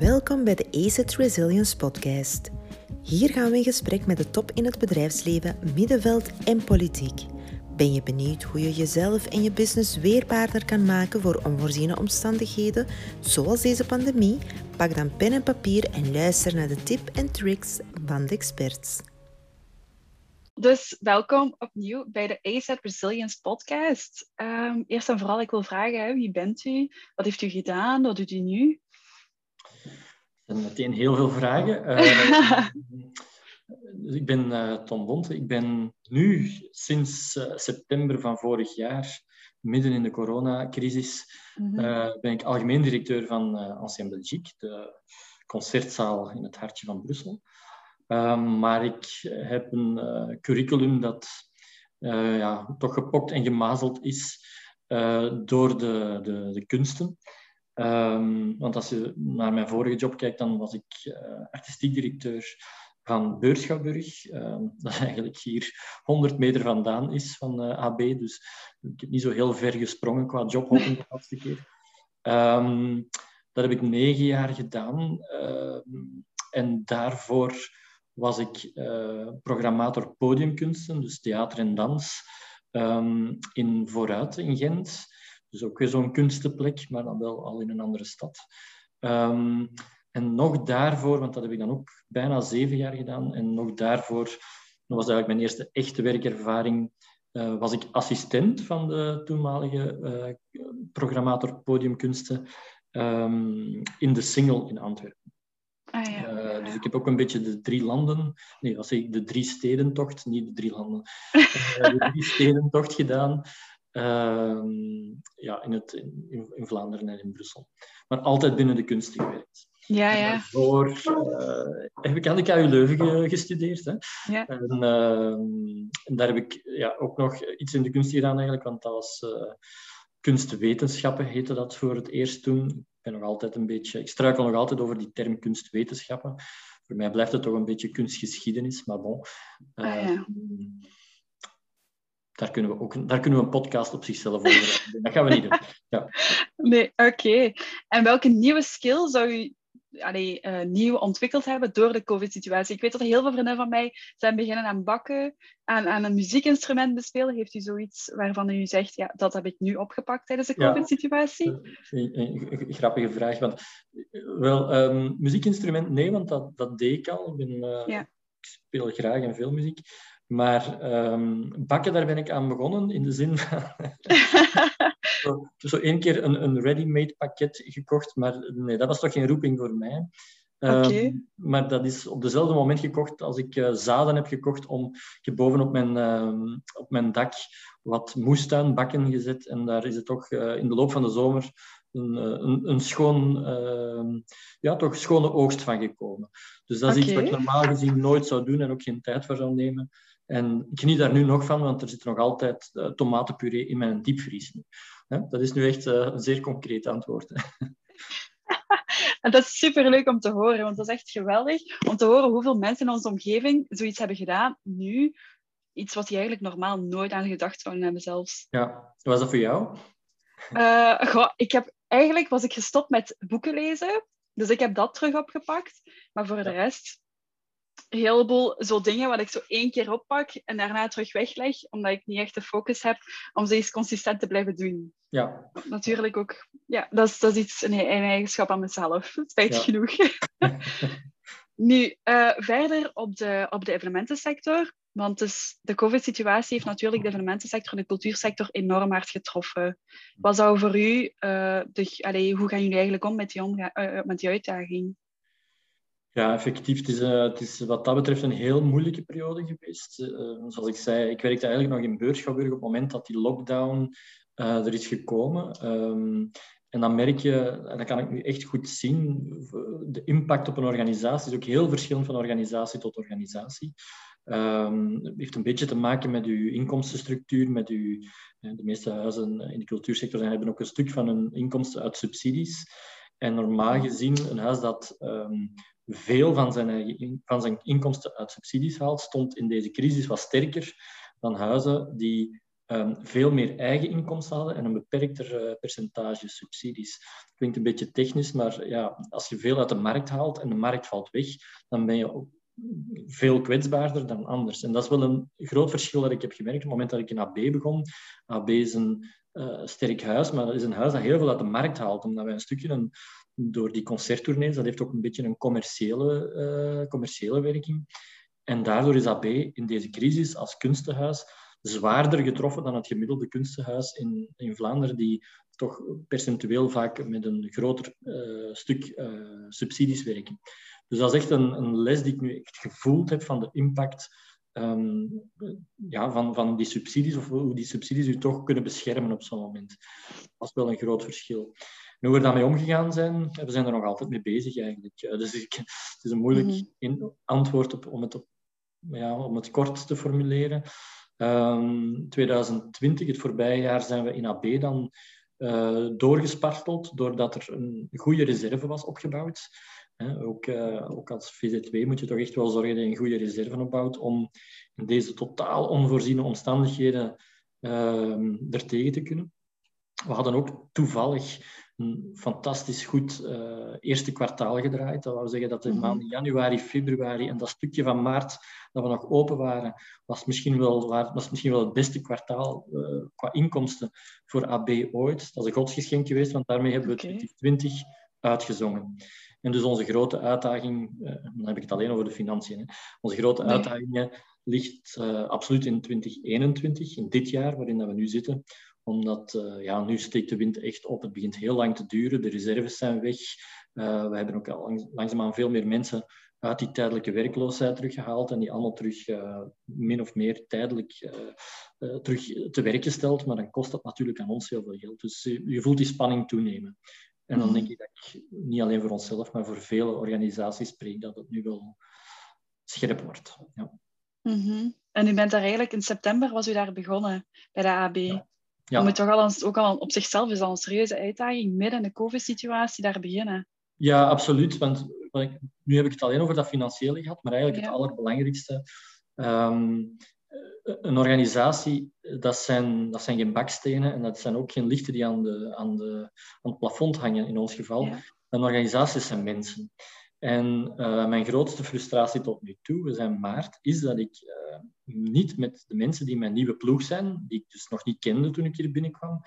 Welkom bij de ACET Resilience Podcast. Hier gaan we in gesprek met de top in het bedrijfsleven, middenveld en politiek. Ben je benieuwd hoe je jezelf en je business weerbaarder kan maken voor onvoorziene omstandigheden, zoals deze pandemie? Pak dan pen en papier en luister naar de tip en tricks van de experts. Dus welkom opnieuw bij de ASAP Resilience podcast. Um, eerst en vooral, ik wil vragen, wie bent u? Wat heeft u gedaan? Wat doet u nu? Meteen heel veel vragen. Uh, dus ik ben uh, Tom Bonte. Ik ben nu sinds uh, september van vorig jaar, midden in de coronacrisis, mm -hmm. ben ik algemeen directeur van Ancien Belgique, de concertzaal in het hartje van Brussel. Um, maar ik heb een curriculum dat ja, toch gepokt en gemazeld is door de, de, de kunsten. Um, want als je naar mijn vorige job kijkt, dan was ik artistiek directeur van Beurschouwburg. Um, dat eigenlijk hier 100 meter vandaan is van AB. Dus ik heb niet zo heel ver gesprongen qua jobhopping de laatste keer. dat heb ik negen jaar gedaan. en daarvoor was ik uh, programmator podiumkunsten, dus theater en dans, in Vooruit in Gent. Dus ook weer zo'n kunstenplek, maar dan wel al in een andere stad. Um, en nog daarvoor, want dat heb ik dan ook bijna zeven jaar gedaan, en nog daarvoor, dat was eigenlijk mijn eerste echte werkervaring, uh, was ik assistent van de toenmalige uh, programmator podiumkunsten um, in de Single in Antwerpen. Ah, ja. uh, dus ik heb ook een beetje de drie landen, nee, zeg ik, de drie stedentocht, niet de drie landen, de drie stedentocht gedaan. Uh, ja, in, het, in, in, Vlaanderen en in Brussel. Maar altijd binnen de kunst gewerkt. Ja, ja. Daarvoor heb ik aan de KU Leuven gestudeerd. Hè. Ja. En, ehm, en, daar heb ik ja, ook nog iets in de kunst gedaan eigenlijk, want dat was kunstwetenschappen heette dat voor het eerst toen. Ik ben nog altijd een beetje, ik struikel nog altijd over die term kunstwetenschappen. Voor mij blijft het toch een beetje kunstgeschiedenis, maar bon. Ah, ja. uh, daar kunnen, we ook, daar kunnen we een podcast op zichzelf over doen. Dat gaan we niet doen. Ja. Nee, oké. Okay. En welke nieuwe skill zou u allee, uh, nieuw ontwikkeld hebben door de COVID-situatie. Ik weet dat heel veel vrienden van mij zijn beginnen aan bakken, aan, aan een muziekinstrument bespelen. Heeft u zoiets waarvan u zegt, ja, dat heb ik nu opgepakt tijdens de COVID-situatie? Ja, een, grappige vraag. Want, wel, um, muziekinstrument, nee, want dat, dat deed ik al. Ik, ben, uh, ja. ik speel graag en veel muziek. Maar um, bakken, daar ben ik aan begonnen, in de zin van... zo, zo één keer een, een ready-made pakket gekocht, maar nee, dat was toch geen roeping voor mij. Okay. Um, maar dat is op dezelfde moment gekocht als ik uh, zaden heb gekocht om... Ik heb boven op mijn, uh, op mijn dak wat moestuinbakken gezet en daar is het toch uh, in de loop van de zomer een, een, een schoon, ehm, ja, toch schone oogst van gekomen. Dus dat is okay. iets wat ik normaal gezien nooit zou doen en ook geen tijd voor zou nemen. En ik geniet daar nu nog van, want er zit nog altijd uh, tomatenpuree in mijn diepvries. Dat is nu echt uh, een zeer concreet antwoord. En dat is super leuk om te horen, want dat is echt geweldig om te horen hoeveel mensen in onze omgeving zoiets hebben gedaan nu. Iets wat die eigenlijk normaal nooit aan gedacht zouden hebben zelfs. Ja, was dat voor jou? Uh, goh, ik heb, eigenlijk was ik gestopt met boeken lezen, dus ik heb dat terug opgepakt. Maar voor de rest een heleboel zo dingen wat ik zo één keer oppak en daarna terug wegleg, omdat ik niet echt de focus heb om ze eens consistent te blijven doen. Ja. Natuurlijk ook, ja, dat is, dat is iets, een, een eigenschap aan mezelf, spijt ja. genoeg. nu, uh, verder op de, op de evenementensector, want dus de COVID-situatie heeft natuurlijk de evenementensector en de cultuursector enorm hard getroffen. Wat zou voor u, uh, de, allee, hoe gaan jullie eigenlijk om met die, omga- uh, met die uitdaging? Ja, effectief. Het is, uh, het is wat dat betreft een heel moeilijke periode geweest. Uh, zoals ik zei, ik werkte eigenlijk nog in Beurschouwburg op het moment dat die lockdown uh, er is gekomen. Um, en dan merk je, en dat kan ik nu echt goed zien, de impact op een organisatie is ook heel verschillend van organisatie tot organisatie. Um, het heeft een beetje te maken met uw inkomstenstructuur, met uw, de meeste huizen in de cultuursector hebben ook een stuk van hun inkomsten uit subsidies. En normaal gezien, een huis dat um, veel van zijn, van zijn inkomsten uit subsidies haalt, stond in deze crisis wat sterker dan huizen die um, veel meer eigen inkomsten hadden en een beperkter uh, percentage subsidies. Klinkt een beetje technisch, maar ja, als je veel uit de markt haalt en de markt valt weg, dan ben je veel kwetsbaarder dan anders. En dat is wel een groot verschil dat ik heb gemerkt op het moment dat ik in AB begon. AB is een uh, sterk huis, maar dat is een huis dat heel veel uit de markt haalt, omdat wij een stukje een, door die concerttournees, dat heeft ook een beetje een commerciële, uh, commerciële werking. En daardoor is AB in deze crisis als kunstenhuis zwaarder getroffen dan het gemiddelde kunstenhuis in, in Vlaanderen, die toch percentueel vaak met een groter uh, stuk subsidies werken. Dus dat is echt een, een, les die ik nu echt gevoeld heb van de impact um, ja, van, van die subsidies, of hoe die subsidies u toch kunnen beschermen op zo'n moment. Dat is wel een groot verschil. En hoe we daarmee omgegaan zijn, we zijn er nog altijd mee bezig eigenlijk. Dus ik, het is een moeilijk mm antwoord op, om, het op, ja, om het kort te formuleren. Um, 2020, het voorbije jaar, zijn we in AB dan uh, doorgesparteld doordat er een goede reserve was opgebouwd. Ook, uh, ook, als VZW moet je toch echt wel zorgen dat je een goede reserve opbouwt om in deze totaal onvoorziene omstandigheden uh, er tegen te kunnen. We hadden ook toevallig een fantastisch goed uh, eerste kwartaal gedraaid. Dat wil zeggen dat in mhm. maanden januari, februari en dat stukje van maart dat we nog open waren, was misschien wel, was misschien wel het beste kwartaal uh, qua inkomsten voor AB ooit. Dat is een godsgeschenk geweest, want daarmee hebben we okay. 2020 uitgezongen. En dus onze grote uitdaging, uh, dan heb ik het alleen over de financiën, hè. onze grote nee. uitdaging ligt absoluut in 2021, in dit jaar waarin dat we nu zitten, omdat uh, ja, nu steekt de wind echt op. Het begint heel lang te duren. De reserves zijn weg. Uh, we hebben ook al langs, langzaamaan veel meer mensen uit die tijdelijke werkloosheid teruggehaald en die allemaal terug min of meer tijdelijk terug te werk gesteld. Maar dan kost dat natuurlijk aan ons heel veel geld. Dus je voelt die spanning toenemen. En dan denk ik dat ik niet alleen voor onszelf, maar voor vele organisaties spreek dat het nu wel scherp wordt. Ja. Mm -hmm. En u bent daar eigenlijk in september was u daar begonnen bij de AB. Ja. Ja. moet toch al een, ook al op zichzelf is al een serieuze uitdaging midden in de COVID-situatie daar beginnen. Ja, absoluut. Want nu heb ik het alleen over dat financiële gehad, maar eigenlijk ja. het allerbelangrijkste. Um, een organisatie, dat zijn, dat zijn geen bakstenen en dat zijn ook geen lichten die aan, de, aan, de, aan het plafond hangen in ons geval. Ja. Een organisatie zijn mensen. En uh, mijn grootste frustratie tot nu toe, we zijn maart, is dat ik uh, niet met de mensen die mijn nieuwe ploeg zijn, die ik dus nog niet kende toen ik hier binnenkwam,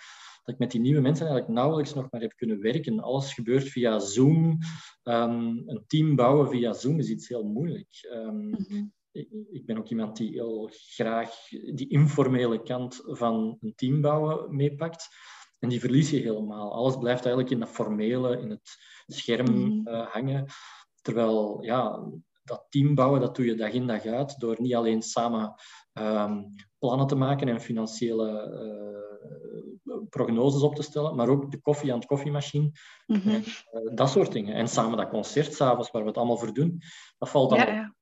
dat ik met die nieuwe mensen eigenlijk nauwelijks nog maar heb kunnen werken. Alles gebeurt via Zoom. Um, een team bouwen via Zoom is iets heel moeilijk. Um, mm -hmm. Ik, ben ook iemand die heel graag die informele kant van een team bouwen meepakt. En die verlies je helemaal. Alles blijft eigenlijk in dat formele, in het scherm mm. uh, hangen. Terwijl ja, dat team bouwen, dat doe je dag in dag uit door niet alleen samen um, plannen te maken en financiële uh, prognoses op te stellen, maar ook de koffie aan de koffiemachine mm -hmm. en uh, dat soort dingen. En samen dat concert s'avonds waar we het allemaal voor doen, dat valt. Ja, ja.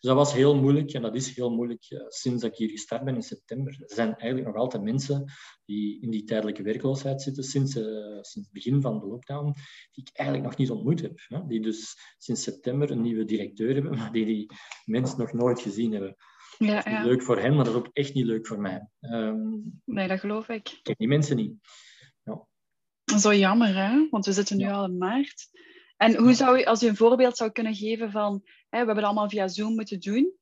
Dus dat was heel moeilijk en dat is heel moeilijk uh, sinds dat ik hier gestart ben in september. Er zijn eigenlijk nog altijd mensen die in die tijdelijke werkloosheid zitten sinds, uh, sinds het begin van de lockdown, die ik eigenlijk nog niet ontmoet heb. Hè? Die dus sinds september een nieuwe directeur hebben, maar die die mensen nog nooit gezien hebben. Ja, dat is ja. leuk voor hen, maar dat is ook echt niet leuk voor mij. Um, nee, dat geloof ik. Ik ken die mensen niet. Ja. Zo jammer, hè? Want we zitten nu al in maart. En hoe zou je, als je een voorbeeld zou kunnen geven van, we hebben het allemaal via Zoom moeten doen.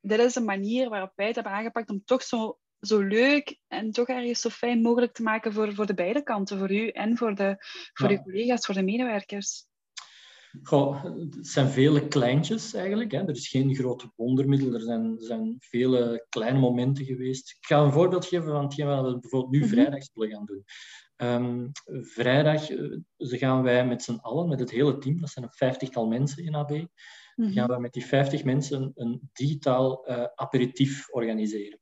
Dit is een manier waarop wij het hebben aangepakt om toch zo, zo leuk en toch ergens zo fijn mogelijk te maken voor, voor de beide kanten, voor u en voor de, voor ja. de collega's, voor de medewerkers. Goh, het zijn vele kleintjes eigenlijk. Hè. Er is geen grote wondermiddel. Er zijn, zijn vele kleine momenten geweest. Ik ga een voorbeeld geven van hetgeen wat we bijvoorbeeld nu mm -hmm. vrijdag zullen gaan doen. Um, vrijdag uh, gaan wij met z'n allen, met het hele team, dat zijn een vijftigtal mensen in AB, mm -hmm. gaan wij met die vijftig mensen een digitaal uh, aperitief organiseren.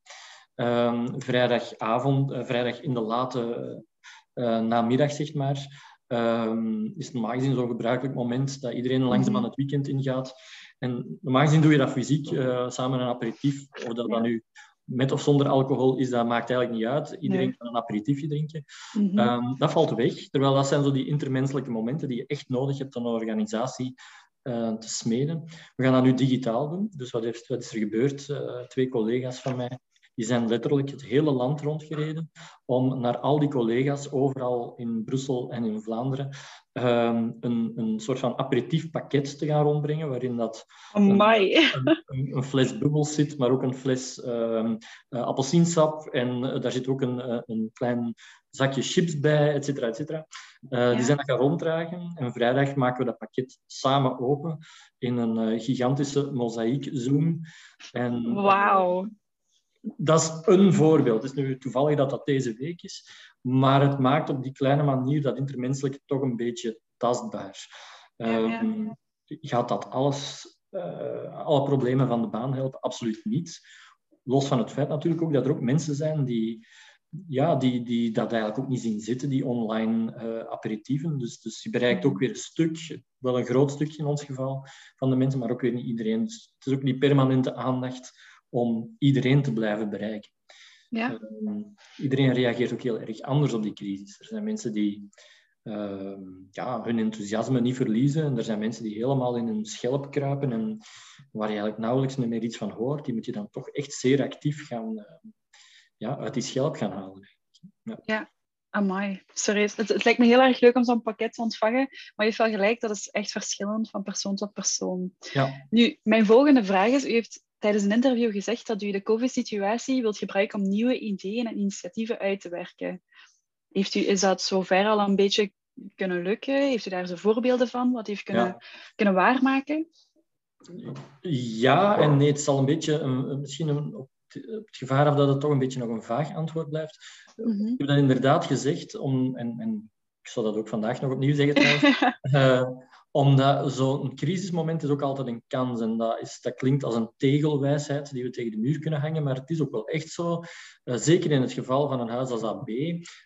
Um, vrijdagavond, uh, vrijdag in de late namiddag, zeg maar, um, is normaal gezien zo'n gebruikelijk moment dat iedereen langzaam -hmm. aan het weekend ingaat. En normaal gezien doe je dat fysiek, samen een aperitief, of dat dan nu met of zonder alcohol is, dat maakt eigenlijk niet uit. Iedereen nee. kan een aperitiefje drinken. Mm -hmm. um, dat valt weg. Terwijl dat zijn zo die intermenselijke momenten die je echt nodig hebt om een organisatie te smeden. We gaan dat nu digitaal doen. Dus wat, heeft, wat is er gebeurd? Uh, twee collega's van mij Die zijn letterlijk het hele land rondgereden om naar al die collega's overal in Brussel en in Vlaanderen ehm, een, een soort van aperitief pakket te gaan rondbrengen, waarin dat een, een, een, fles bubbels zit, maar ook een fles um, uh, appelsiensap en uh, daar zit ook een, uh, een klein zakje chips bij, et cetera, et cetera. Ja. Die zijn dat gaan ronddragen en vrijdag maken we dat pakket samen open in een gigantische mozaïek Zoom. Wauw dat is een voorbeeld. Het is nu toevallig dat dat deze week is, maar het maakt op die kleine manier dat intermenselijke toch een beetje tastbaar. Ja, ja. Um, gaat dat alles, uh, alle problemen van de baan helpen? Absoluut niet. Los van het feit natuurlijk ook dat er ook mensen zijn die, ja, die, die dat eigenlijk ook niet zien zitten, die online uh, aperitieven. Dus, dus je bereikt ook weer een stuk, wel een groot stukje in ons geval, van de mensen, maar ook weer niet iedereen. Dus het is ook niet permanente aandacht om iedereen te blijven bereiken. Ja. Uh, iedereen reageert ook heel erg anders op die crisis. Er zijn mensen die uh, ja, hun enthousiasme niet verliezen. En er zijn mensen die helemaal in hun schelp kruipen en waar je eigenlijk nauwelijks meer iets van hoort. Die moet je dan toch echt zeer actief gaan, uh, ja, uit die schelp gaan halen. Ja. ja. Amai, serieus. Het, het, lijkt me heel erg leuk om zo'n pakket te ontvangen, maar je hebt wel gelijk, dat is echt verschillend van persoon tot persoon. Ja. Nu, mijn volgende vraag is, u heeft tijdens een interview gezegd dat u de COVID-situatie wilt gebruiken om nieuwe ideeën en initiatieven uit te werken. Heeft u, is dat zover al een beetje kunnen lukken? Heeft u daar zo voorbeelden van, wat u heeft kunnen, ja. kunnen waarmaken? Ja en nee, het zal een beetje, een, misschien een, op het gevaar af dat het toch een beetje nog een vaag antwoord blijft. Mm -hmm. Ik heb dat inderdaad gezegd, om, en, en ik zal dat ook vandaag nog opnieuw zeggen trouwens, uh, omdat zo'n crisismoment is ook altijd een kans. En dat, is, dat klinkt als een tegelwijsheid die we tegen de muur kunnen hangen, maar het is ook wel echt zo. Uh, zeker in het geval van een huis als AB.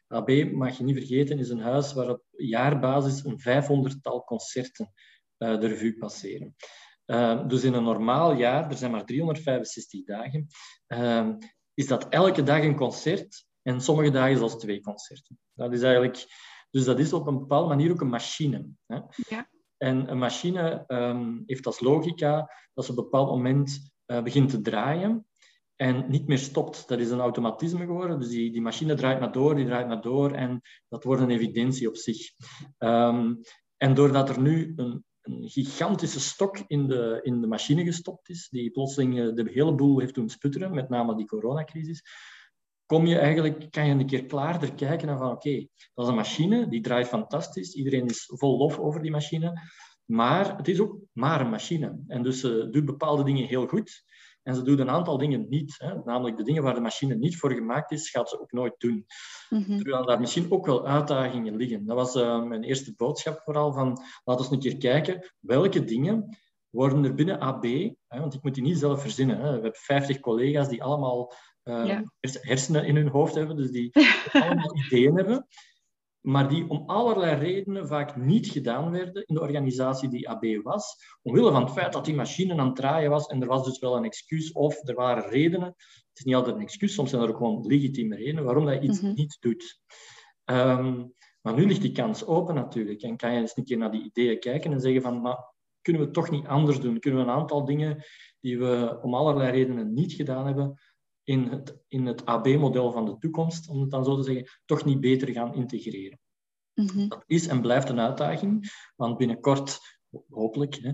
AB, mag je niet vergeten, is een huis waar op jaarbasis een vijfhonderdtal concerten uh, de revue passeren. Uh, dus in een normaal jaar, er zijn maar 365 dagen, is dat elke dag een concert en sommige dagen zelfs twee concerten. Dat is eigenlijk... Dus dat is op een bepaalde manier ook een machine. Hè? Ja. En een machine um, heeft als logica dat ze op een bepaald moment uh, begint te draaien en niet meer stopt. Dat is een automatisme geworden. Dus die, die machine draait maar door, die draait maar door en dat wordt een evidentie op zich. Um, en doordat er nu een, een, gigantische stok in de, in de machine gestopt is, die plotseling de hele boel heeft doen sputteren, met name die coronacrisis, kom je eigenlijk, kan je een keer klaarder kijken naar van oké, dat is een machine, die draait fantastisch, iedereen is vol lof over die machine, maar het is ook maar een machine. En dus ze doet bepaalde dingen heel goed en ze doet een aantal dingen niet. Hè. Namelijk de dingen waar de machine niet voor gemaakt is, gaat ze ook nooit doen. Mm-hmm. Terwijl daar misschien ook wel uitdagingen liggen. Dat was uh, mijn eerste boodschap vooral, van laten we een keer kijken welke dingen worden er binnen AB, hè, want ik moet die niet zelf verzinnen. Hè. We hebben 50 collega's die allemaal uh, ja. hersenen in hun hoofd hebben, dus die allemaal ideeën hebben, maar die om allerlei redenen vaak niet gedaan werden in de organisatie die AB was, omwille van het feit dat die machine aan het draaien was en er was dus wel een excuus of er waren redenen. Het is niet altijd een excuus, soms zijn er ook gewoon legitieme redenen waarom dat iets mm -hmm. niet doet. Um, maar nu ligt die kans open natuurlijk en kan je eens een keer naar die ideeën kijken en zeggen van, maar kunnen we het toch niet anders doen? Kunnen we een aantal dingen die we om allerlei redenen niet gedaan hebben, in het, in het AB-model van de toekomst, om het dan zo te zeggen, toch niet beter gaan integreren. Mm-hmm. Dat is en blijft een uitdaging, want binnenkort, hopelijk, hè,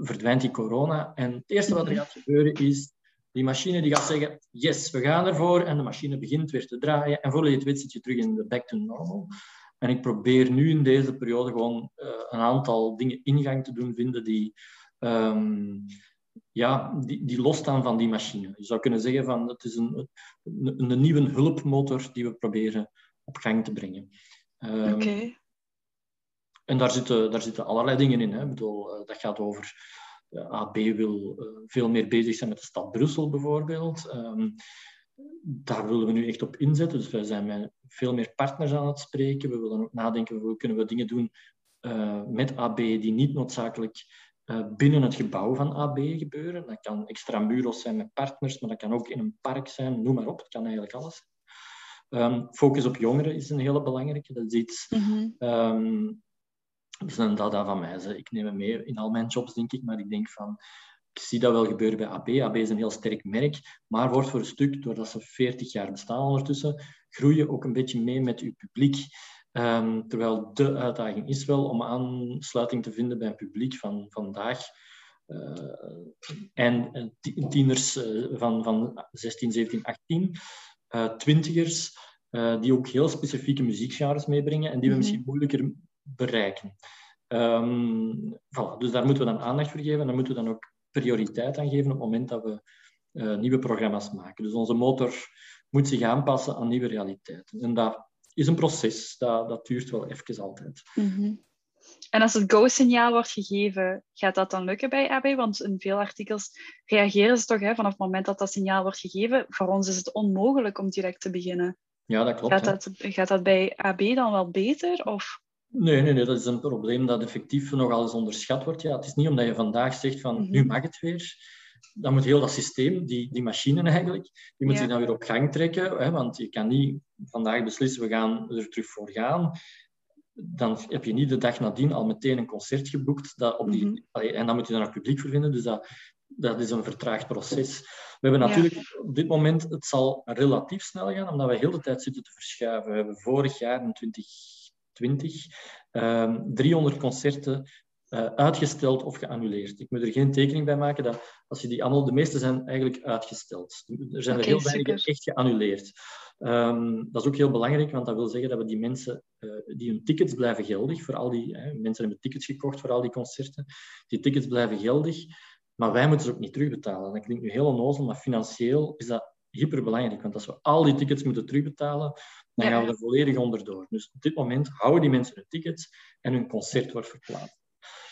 verdwijnt die corona. En het eerste wat er gaat gebeuren is, die machine die gaat zeggen, yes, we gaan ervoor, en de machine begint weer te draaien, en voordat je het weet zit je terug in de back to normal. En ik probeer nu in deze periode gewoon uh, een aantal dingen ingang te doen vinden die... Um, ja, die, die losstaan van die machine. Je zou kunnen zeggen van het is een, een, een nieuwe hulpmotor die we proberen op gang te brengen. Um, okay. En daar zitten, daar zitten allerlei dingen in. Hè. Ik bedoel, uh, dat gaat over... Uh, AB wil uh, veel meer bezig zijn met de stad Brussel bijvoorbeeld. Um, daar willen we nu echt op inzetten. Dus wij zijn met veel meer partners aan het spreken. We willen ook nadenken, hoe kunnen we dingen doen met AB die niet noodzakelijk binnen het gebouw van AB gebeuren. Dat kan extramuros zijn met partners, maar dat kan ook in een park zijn, noem maar op. Het kan eigenlijk alles. Um, focus op jongeren is een hele belangrijke. Dat is iets... Mm-hmm. Um, dat is een dada van mij. Ik neem het mee in al mijn jobs, denk ik. Maar ik denk van... ik zie dat wel gebeuren bij AB. AB is een heel sterk merk, maar wordt voor een stuk, doordat ze 40 jaar bestaan ondertussen, groeien ook een beetje mee met uw publiek. Um, terwijl de uitdaging is wel om aansluiting te vinden bij een publiek van vandaag. Uh, en tieners uh, van, van 16, 17, 18, uh, twintigers, die ook heel specifieke muziekgenres meebrengen en die we mhm. misschien moeilijker bereiken. Um, voilà, dus daar moeten we dan aandacht voor geven en daar moeten we dan ook prioriteit aan geven op het moment dat we nieuwe programma's maken. Dus onze motor moet zich aanpassen aan nieuwe realiteiten. En dat is een proces, dat, dat duurt wel even altijd. Mm -hmm. En als het go-signaal wordt gegeven, gaat dat dan lukken bij AB? Want in veel artikels reageren ze toch hè, vanaf het moment dat dat signaal wordt gegeven. Voor ons is het onmogelijk om direct te beginnen. Ja, dat klopt. Gaat dat, gaat dat bij AB dan wel beter? Of? Nee, nee, nee, dat is een probleem dat effectief nogal eens onderschat wordt. Ja, het is niet omdat je vandaag zegt van mhm. nu mag het weer. Dan moet heel dat systeem, die, die machine eigenlijk, die moet zich dan weer op gang trekken. Hè, want je kan niet vandaag beslissen, we gaan er terug voor gaan. Dan heb je niet de dag nadien al meteen een concert geboekt. Dat op die, mm en dan moet je dan ook publiek voor vinden. Dus dat, dat is een vertraagd proces. We hebben natuurlijk op dit moment, het zal relatief snel gaan, omdat we heel de tijd zitten te verschuiven. We hebben vorig jaar in 20 20, 300 concerten uh, uitgesteld of geannuleerd. Ik moet er geen tekening bij maken dat als je die allemaal, de meeste zijn eigenlijk uitgesteld. Er zijn er heel weinig echt geannuleerd. Um, dat is ook heel belangrijk, want dat wil zeggen dat we die mensen, uh, die hun tickets blijven geldig, voor al die hè, mensen hebben tickets gekocht voor al die concerten, die tickets blijven geldig, maar wij moeten ze ook niet terugbetalen. Dat klinkt nu heel onnozel, maar financieel is dat hyperbelangrijk, want als we al die tickets moeten terugbetalen, dan gaan we er volledig onderdoor. Dus op dit moment houden die mensen hun tickets en hun concert wordt verplaatst.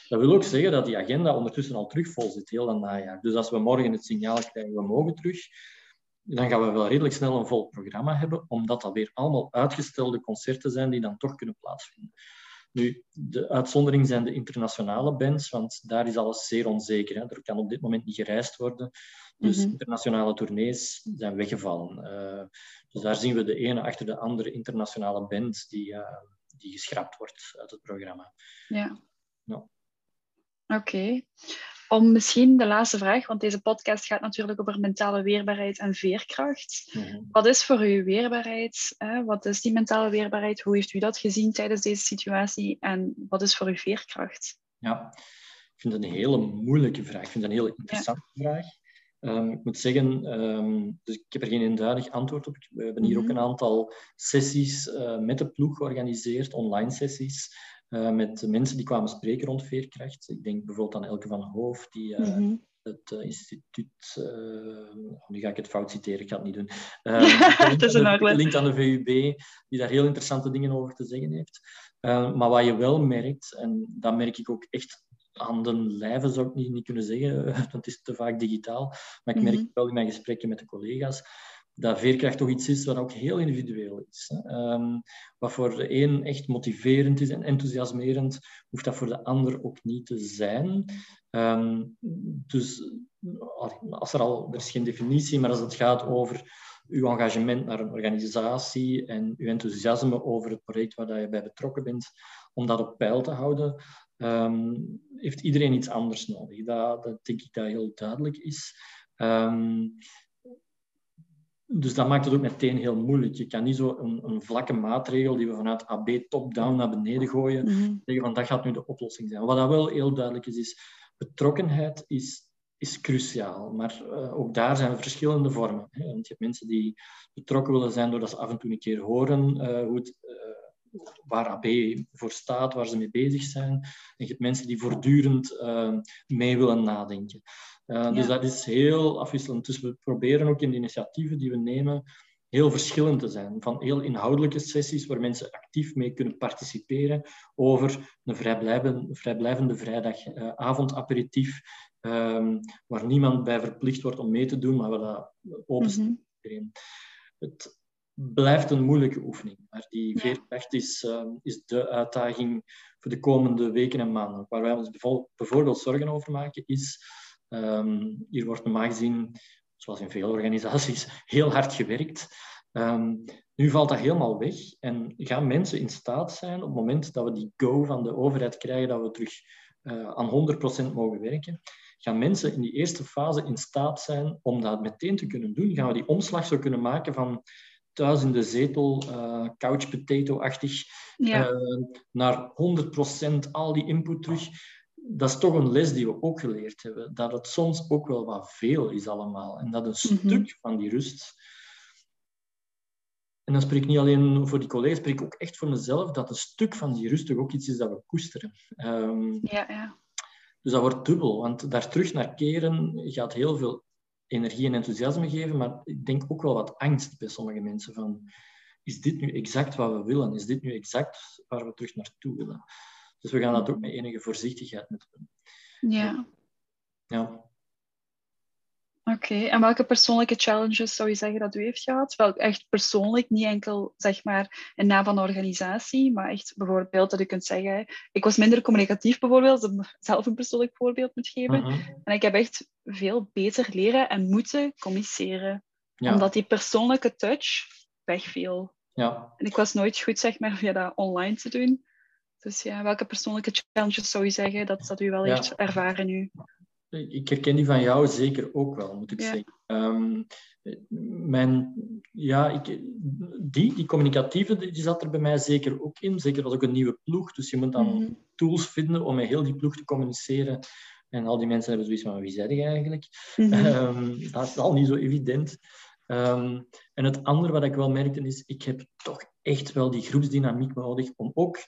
Dat wil ook zeggen dat die agenda ondertussen al terug vol zit, heel dat najaar. Dus als we morgen het signaal krijgen, we mogen terug, dan gaan we wel redelijk snel een vol programma hebben, omdat dat weer allemaal uitgestelde concerten zijn die dan toch kunnen plaatsvinden. Nu, de uitzondering zijn de internationale bands, want daar is alles zeer onzeker. Hè. Er kan op dit moment niet gereisd worden. Dus mhm. internationale tournees zijn weggevallen. Uh, dus daar zien we de ene achter de andere internationale band die, uh, die geschrapt wordt uit het programma. Ja. ja. Oké. Om misschien de laatste vraag, want deze podcast gaat natuurlijk over mentale weerbaarheid en veerkracht. Mhm. Wat is voor u weerbaarheid? Hè? Wat is die mentale weerbaarheid? Hoe heeft u dat gezien tijdens deze situatie? En wat is voor u veerkracht? Ja, ik vind het een hele moeilijke vraag. Ik vind het een hele interessante vraag. Um, ik moet zeggen, um, dus ik heb er geen eenduidig antwoord op. We hebben hier ook mhm. een aantal sessies uh, met de ploeg georganiseerd, online sessies, uh, met mensen die kwamen spreken rond veerkracht. Ik denk bijvoorbeeld aan Elke van Hoof, die mm -hmm. het instituut... nu ga ik het fout citeren, ik ga het niet doen. het is een link aan de VUB, die daar heel interessante dingen over te zeggen heeft. maar wat je wel merkt, en dat merk ik ook echt aan de lijve zou ik niet, niet kunnen zeggen, want het is te vaak digitaal. Maar ik merk mm wel in mijn gesprekken met de collega's dat veerkracht toch iets is wat ook heel individueel is. Um, wat voor de een echt motiverend is en enthousiasmerend, hoeft dat voor de ander ook niet te zijn. Um, dus als er al, er is geen definitie, maar als het gaat over uw engagement naar een organisatie en uw enthousiasme over het project waar je bij betrokken bent, om dat op peil te houden, um, heeft iedereen iets anders nodig. Dat, dat denk ik dat heel duidelijk is. Dus dat maakt het ook meteen heel moeilijk. Je kan niet zo een, een vlakke maatregel die we vanuit AB top-down naar beneden gooien, mm zeggen van dat gaat nu de oplossing zijn. Wat dat wel heel duidelijk is, is betrokkenheid is, is cruciaal. Maar uh, ook daar zijn verschillende vormen. Hè. Want je hebt mensen die betrokken willen zijn doordat ze af en toe een keer horen uh, hoe het, uh, waar AB voor staat, waar ze mee bezig zijn. En je hebt mensen die voortdurend mee willen nadenken. Uh, Dus dat is heel afwisselend. Dus we proberen ook in de initiatieven die we nemen heel verschillend te zijn. Van heel inhoudelijke sessies waar mensen actief mee kunnen participeren over een vrijblijvende, vrijblijvende vrijdagavondaperitief, uh, um, waar niemand bij verplicht wordt om mee te doen, maar waar dat open mm Het blijft een moeilijke oefening. Maar die veerkracht is, uh, is de uitdaging voor de komende weken en maanden. Waar wij ons bijvoorbeeld zorgen over maken, is... Um, hier wordt normaal gezien, zoals in veel organisaties, heel hard gewerkt. Um, nu valt dat helemaal weg en gaan mensen in staat zijn op het moment dat we die go van de overheid krijgen, dat we terug uh, aan 100% mogen werken, gaan mensen in die eerste fase in staat zijn om dat meteen te kunnen doen. Gaan we die omslag zo kunnen maken van thuis in de zetel, uh, couch potato-achtig, ja. uh, naar 100% al die input terug. Dat is toch een les die we ook geleerd hebben. Dat het soms ook wel wat veel is allemaal. En dat een mhm. stuk van die rust... En dan spreek ik niet alleen voor die collega's, spreek ik ook echt voor mezelf, dat een stuk van die rust toch ook iets is dat we koesteren. Um, ja, ja. Dus dat wordt dubbel, want daar terug naar keren gaat heel veel energie en enthousiasme geven, maar ik denk ook wel wat angst bij sommige mensen van is dit nu exact wat we willen? Is dit nu exact waar we terug naartoe willen? Dus we gaan dat ook met enige voorzichtigheid moeten doen. Ja. Ja. Oké, en welke persoonlijke challenges zou je zeggen dat u heeft gehad? Wel echt persoonlijk, niet enkel zeg maar in naam van de organisatie, maar echt bijvoorbeeld dat u kunt zeggen, ik was minder communicatief bijvoorbeeld, als ik zelf een persoonlijk voorbeeld moet geven. Mhm. En ik heb echt veel beter leren en moeten communiceren. Omdat die persoonlijke touch wegviel. Ja. En ik was nooit goed zeg maar via dat online te doen. Dus ja, welke persoonlijke challenges zou je zeggen dat, dat u wel heeft ervaren nu? Ik herken die van jou zeker ook wel, moet ik zeggen. Um, mijn, ja, ik, die, die communicatieve, die zat er bij mij zeker ook in. Zeker als ook een nieuwe ploeg. Dus je moet dan mhm. tools vinden om met heel die ploeg te communiceren. En al die mensen hebben zoiets van, wie zei je eigenlijk? Mm -hmm. dat is al niet zo evident. Um, en het andere wat ik wel merkte is, ik heb toch echt wel die groepsdynamiek nodig om ook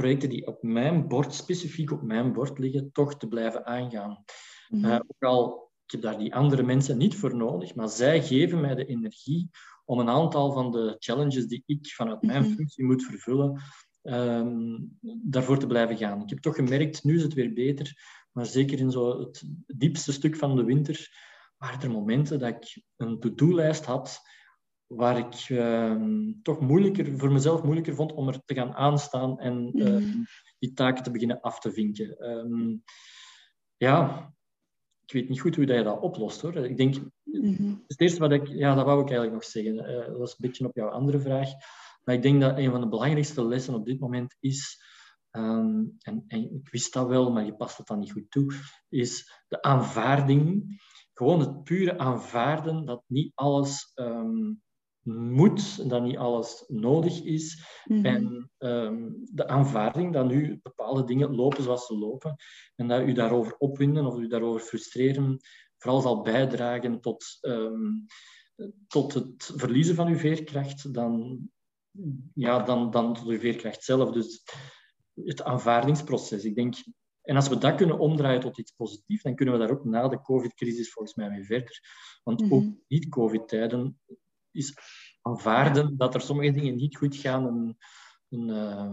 projecten die op mijn bord, specifiek op mijn bord liggen, toch te blijven aangaan. Mm -hmm. uh, ook al, ik heb daar die andere mensen niet voor nodig, maar zij geven mij de energie om een aantal van de challenges die ik vanuit mijn mhm. functie moet vervullen, um, daarvoor te blijven gaan. Ik heb toch gemerkt, nu is het weer beter, maar zeker in zo het diepste stuk van de winter waren er momenten dat ik een to-do-lijst had waar ik uh, toch moeilijker, voor mezelf moeilijker vond om er te gaan aanstaan en uh, die taken te beginnen af te vinken. Um, ja, ik weet niet goed hoe je dat oplost hoor. Ik denk, mm het eerste wat ik, ja, dat wou ik eigenlijk nog zeggen. Uh, dat was een beetje op jouw andere vraag. Maar ik denk dat een van de belangrijkste lessen op dit moment is, um, en, en, ik wist dat wel, maar je past het dan niet goed toe, is de aanvaarding. Gewoon het pure aanvaarden dat niet alles um, moet, dat niet alles nodig is. Mm -hmm. En um, de aanvaarding dat nu bepaalde dingen lopen zoals ze lopen. En dat u daarover opwinden of u daarover frustreren vooral zal bijdragen tot, um, tot het verliezen van uw veerkracht dan, ja, dan, dan tot uw veerkracht zelf. Dus het aanvaardingsproces. Ik denk, en als we dat kunnen omdraaien tot iets positiefs, dan kunnen we daar ook na de COVID-crisis volgens mij mee verder. Want -hmm. ook niet-COVID-tijden is aanvaarden dat er sommige dingen niet goed gaan een, een, uh,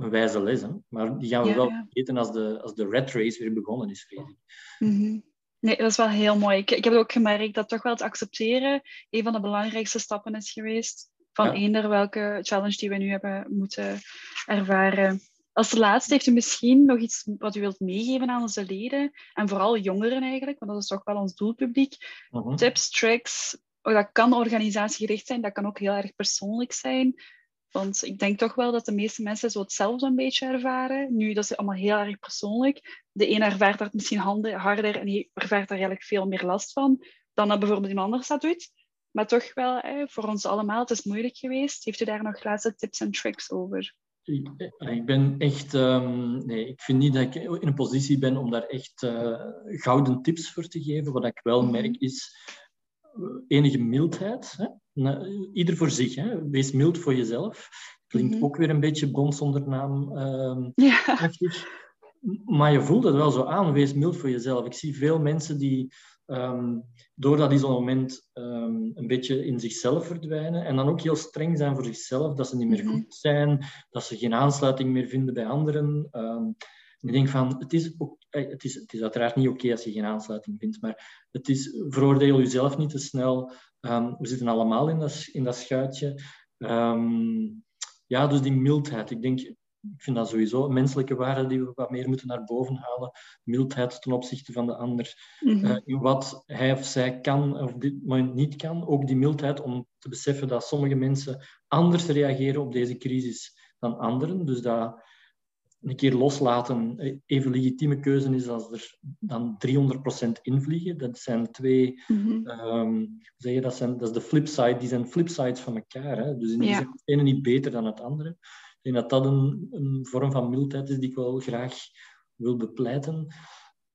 een wijze les. Hè? Maar die gaan we ja, wel ja. vergeten als de, als de red race weer begonnen is, vrees ik. Mm -hmm. Nee, dat is wel heel mooi. Ik, ik heb ook gemerkt dat toch wel het accepteren een van de belangrijkste stappen is geweest. Van ja. eender welke challenge die we nu hebben moeten ervaren. Als laatste heeft u misschien nog iets wat u wilt meegeven aan onze leden. En vooral jongeren eigenlijk, want dat is toch wel ons doelpubliek. Uh -huh. Tips, tricks, dat kan organisatiegericht zijn, dat kan ook heel erg persoonlijk zijn. Want ik denk toch wel dat de meeste mensen zo hetzelfde een beetje ervaren. Nu, dat is allemaal heel erg persoonlijk. De een ervaart dat misschien harder en die ervaart daar eigenlijk veel meer last van dan dat bijvoorbeeld iemand anders dat doet. Maar toch wel, voor ons allemaal, het is moeilijk geweest. Heeft u daar nog laatste tips en tricks over? Ik, ik ben echt... Um, nee, ik vind niet dat ik in een positie ben om daar echt uh, gouden tips voor te geven. Wat ik wel merk is enige mildheid. Hè? Ieder voor zich. Hè? Wees mild voor jezelf. Klinkt mm -hmm. ook weer een beetje bond zonder naam. Um, ja. Maar je voelt het wel zo aan. Wees mild voor jezelf. Ik zie veel mensen die um, door dat isolement um, een beetje in zichzelf verdwijnen en dan ook heel streng zijn voor zichzelf, dat ze niet meer mm -hmm. goed zijn, dat ze geen aansluiting meer vinden bij anderen. Ik denk van, het is, ook, eh, het is, het is uiteraard niet oké okay als je geen aansluiting vindt, maar het is, veroordeel jezelf niet te snel. Um, we zitten allemaal in dat, in dat schuitje. Um, ja, dus die mildheid. Ik denk, ik vind dat sowieso een menselijke waarde die we wat meer moeten naar boven halen. Mildheid ten opzichte van de ander. Mm -hmm. uh, in wat hij of zij kan of dit moment niet kan. Ook die mildheid om te beseffen dat sommige mensen anders reageren op deze crisis dan anderen. Dus dat een keer loslaten even legitieme keuze is als er dan 300% invliegen. Dat zijn twee, mm zeg je, dat, zijn, dat is de flipside, die zijn flipsides van elkaar. Hè? Dus in die ja. het ene niet beter dan het andere. Ik denk dat dat een, een vorm van mildheid is die ik wel graag wil bepleiten.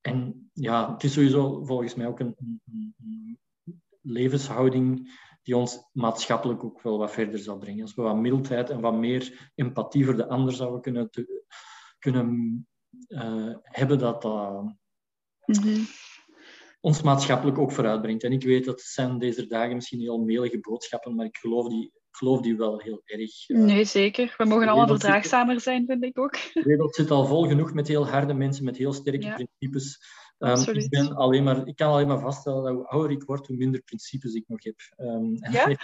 En ja, het is sowieso volgens mij ook een, een, een levenshouding die ons maatschappelijk ook wel wat verder zal brengen. Als we wat mildheid en wat meer empathie voor de ander zouden kunnen, kunnen uh, hebben, dat dat mm ons maatschappelijk ook vooruitbrengt. En ik weet dat zijn deze dagen misschien heel melige boodschappen, maar ik geloof die, ik geloof die wel heel erg. Uh, nee, zeker. We mogen allemaal verdraagzamer zijn, vind ik ook. De wereld zit al vol genoeg met heel harde mensen, met heel sterke ja. principes. Um, ik, ben alleen maar, ik kan alleen maar vaststellen dat hoe ouder ik word, hoe minder principes ik nog heb. Um, ja?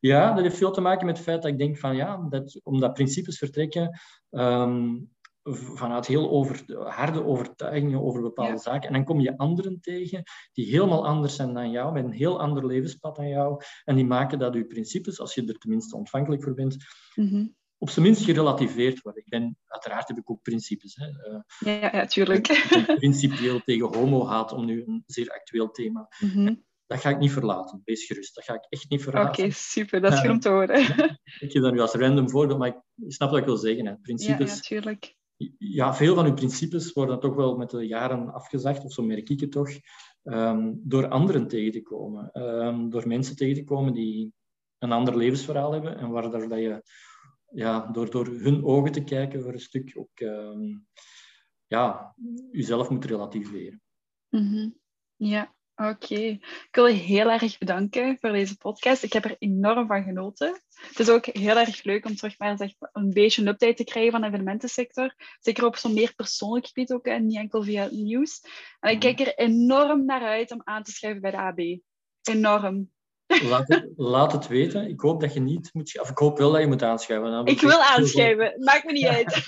ja, dat heeft veel te maken met het feit dat ik denk van ja, dat, omdat principes vertrekken um, vanuit heel over, harde overtuigingen over bepaalde ja. zaken. En dan kom je anderen tegen die helemaal anders zijn dan jou, met een heel ander levenspad dan jou. En die maken dat je principes, als je er tenminste ontvankelijk voor bent, mm -hmm op zijn minst gerelativeerd worden. Ik ben, uiteraard heb ik ook principes. Hè. Uh, ja, ja, tuurlijk. Ik ben principieel tegen homo-haat, om nu een zeer actueel thema. Mm -hmm. Dat ga ik niet verlaten, wees gerust. Dat ga ik echt niet verlaten. Oké, okay, super, dat is goed om te horen. ik geef dat nu als random voorbeeld, maar ik snap wat ik wil zeggen. Hè. Principes, ja, natuurlijk. Ja, veel van uw principes worden toch wel met de jaren afgezegd, of zo merk ik het toch, um, door anderen tegen te komen. Um, door mensen tegen te komen die een ander levensverhaal hebben en waar dat je ja, door, door hun ogen te kijken voor een stuk ook um, ja, jezelf moet relativeren. Mm. Ja, oké. Ik wil je heel erg bedanken voor deze podcast. Ik heb er enorm van genoten. Het is ook heel erg leuk om terug maar zeg, een beetje een update te krijgen van de evenementensector. Zeker op zo'n meer persoonlijk gebied ook, en niet enkel via het nieuws. En ik kijk er enorm naar uit om aan te schrijven bij de AB. Enorm. Laat het, laat het, weten. Ik hoop dat je niet moet... Of ik hoop wel dat je moet aanschuiven. Ik wil aanschuiven. Maakt me niet uit.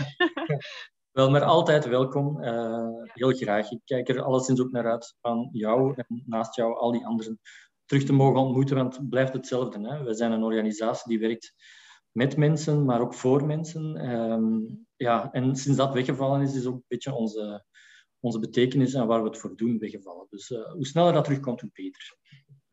wel, maar altijd welkom. Uh, heel graag. Ik kijk er alleszins ook naar uit van jou en naast jou al die anderen terug te mogen ontmoeten, want het blijft hetzelfde. Hè? We zijn een organisatie die werkt met mensen, maar ook voor mensen. Um, ja, en sinds dat weggevallen is, is ook een beetje onze, onze betekenis en waar we het voor doen weggevallen. Dus uh, hoe sneller dat terugkomt, hoe beter.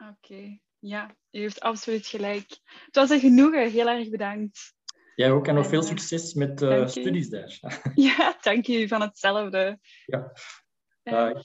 Oké. Ja, u heeft absoluut gelijk. Het was een genoegen. Heel erg bedankt. Jij ook en nog veel succes met uh, studies daar. Ja, dank u van hetzelfde. Ja. Dag.